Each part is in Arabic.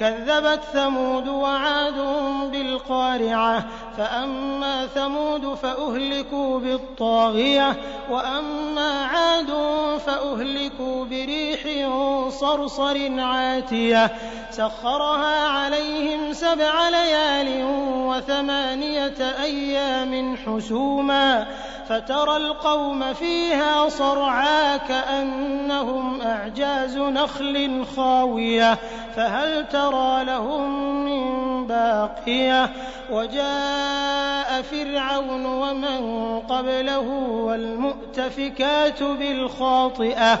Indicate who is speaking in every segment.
Speaker 1: كذبت ثمود وعاد بالقارعة فأما ثمود فأهلكوا بالطاغية وأما عاد فأهلكوا بريح صرصر عاتية سخرها عليهم سبع ليال وثمانية أيام حسوما فترى القوم فيها صرعى كأنهم أعجاز نخل خاوية فهل ترى لهم من باقية وجاء فرعون ومن قبله والمؤتفكات بالخاطئة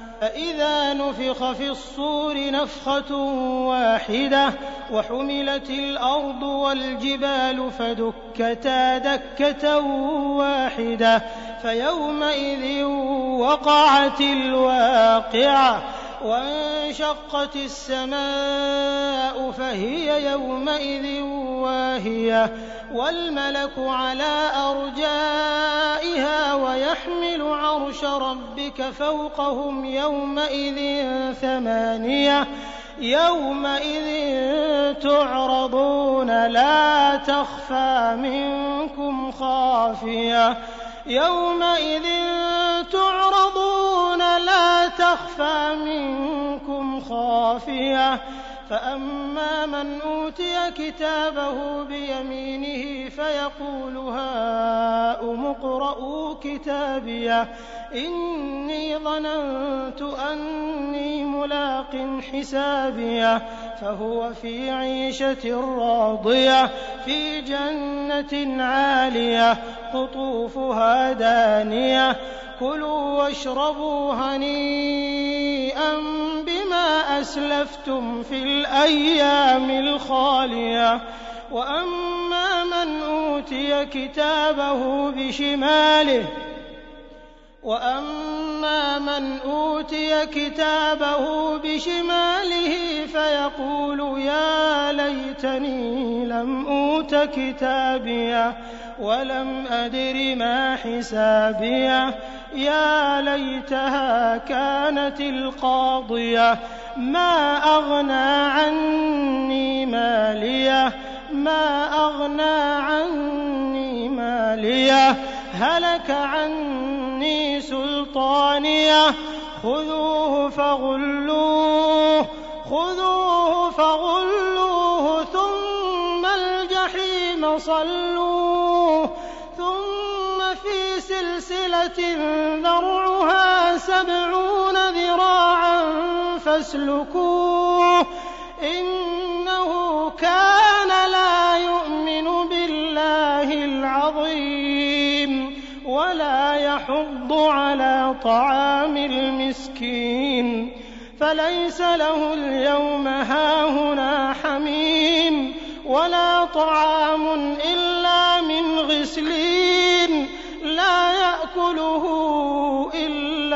Speaker 1: فإذا نفخ في الصور نفخة واحدة وحملت الأرض والجبال فدكتا دكة واحدة فيومئذ وقعت الواقعة وانشقت السماء فهي يومئذ واهية والملك على أرجائها ويحمل عرش ربك فوقهم يومئذ ثمانية يومئذ تعرضون لا تخفى منكم خافية يومئذ تخفى منكم خافية. فأما من أوتي كتابه بيمينه فيقول هاؤم اقرءوا كتابيه إني ظننت أني ملاق حسابيه فهو في عيشة راضية في جنة عالية قطوفها دانية. كلوا واشربوا هنيئا بما أسلفتم في الأيام الخالية. وأما من أوتي كتابه بشماله وأما من أوتي كتابه بشماله فيقول يا ليتني لم أوت كتابية ولم أدر ما حسابية. يا ليتها كانت القاضية ما أغنى عني مالية ما أغنى عني مالية هلك عني سلطانية خذوه فغلوه خذوه فغلوه ثم الجحيم صلوه. سلسلة ذرعها سبعون ذراعا فاسلكوه إنه كان لا يؤمن بالله العظيم ولا يحض على طعام المسكين فليس له اليوم هاهنا حميم ولا طعام إلا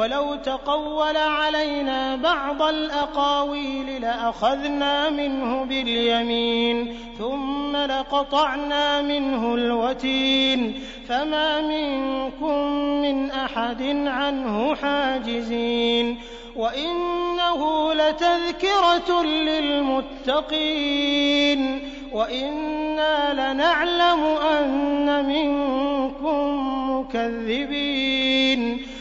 Speaker 1: ولو تقول علينا بعض الأقاويل لأخذنا منه باليمين ثم لقطعنا منه الوتين فما منكم من أحد عنه حاجزين وإنه لتذكرة للمتقين وإنا لنعلم أن منكم مكذبين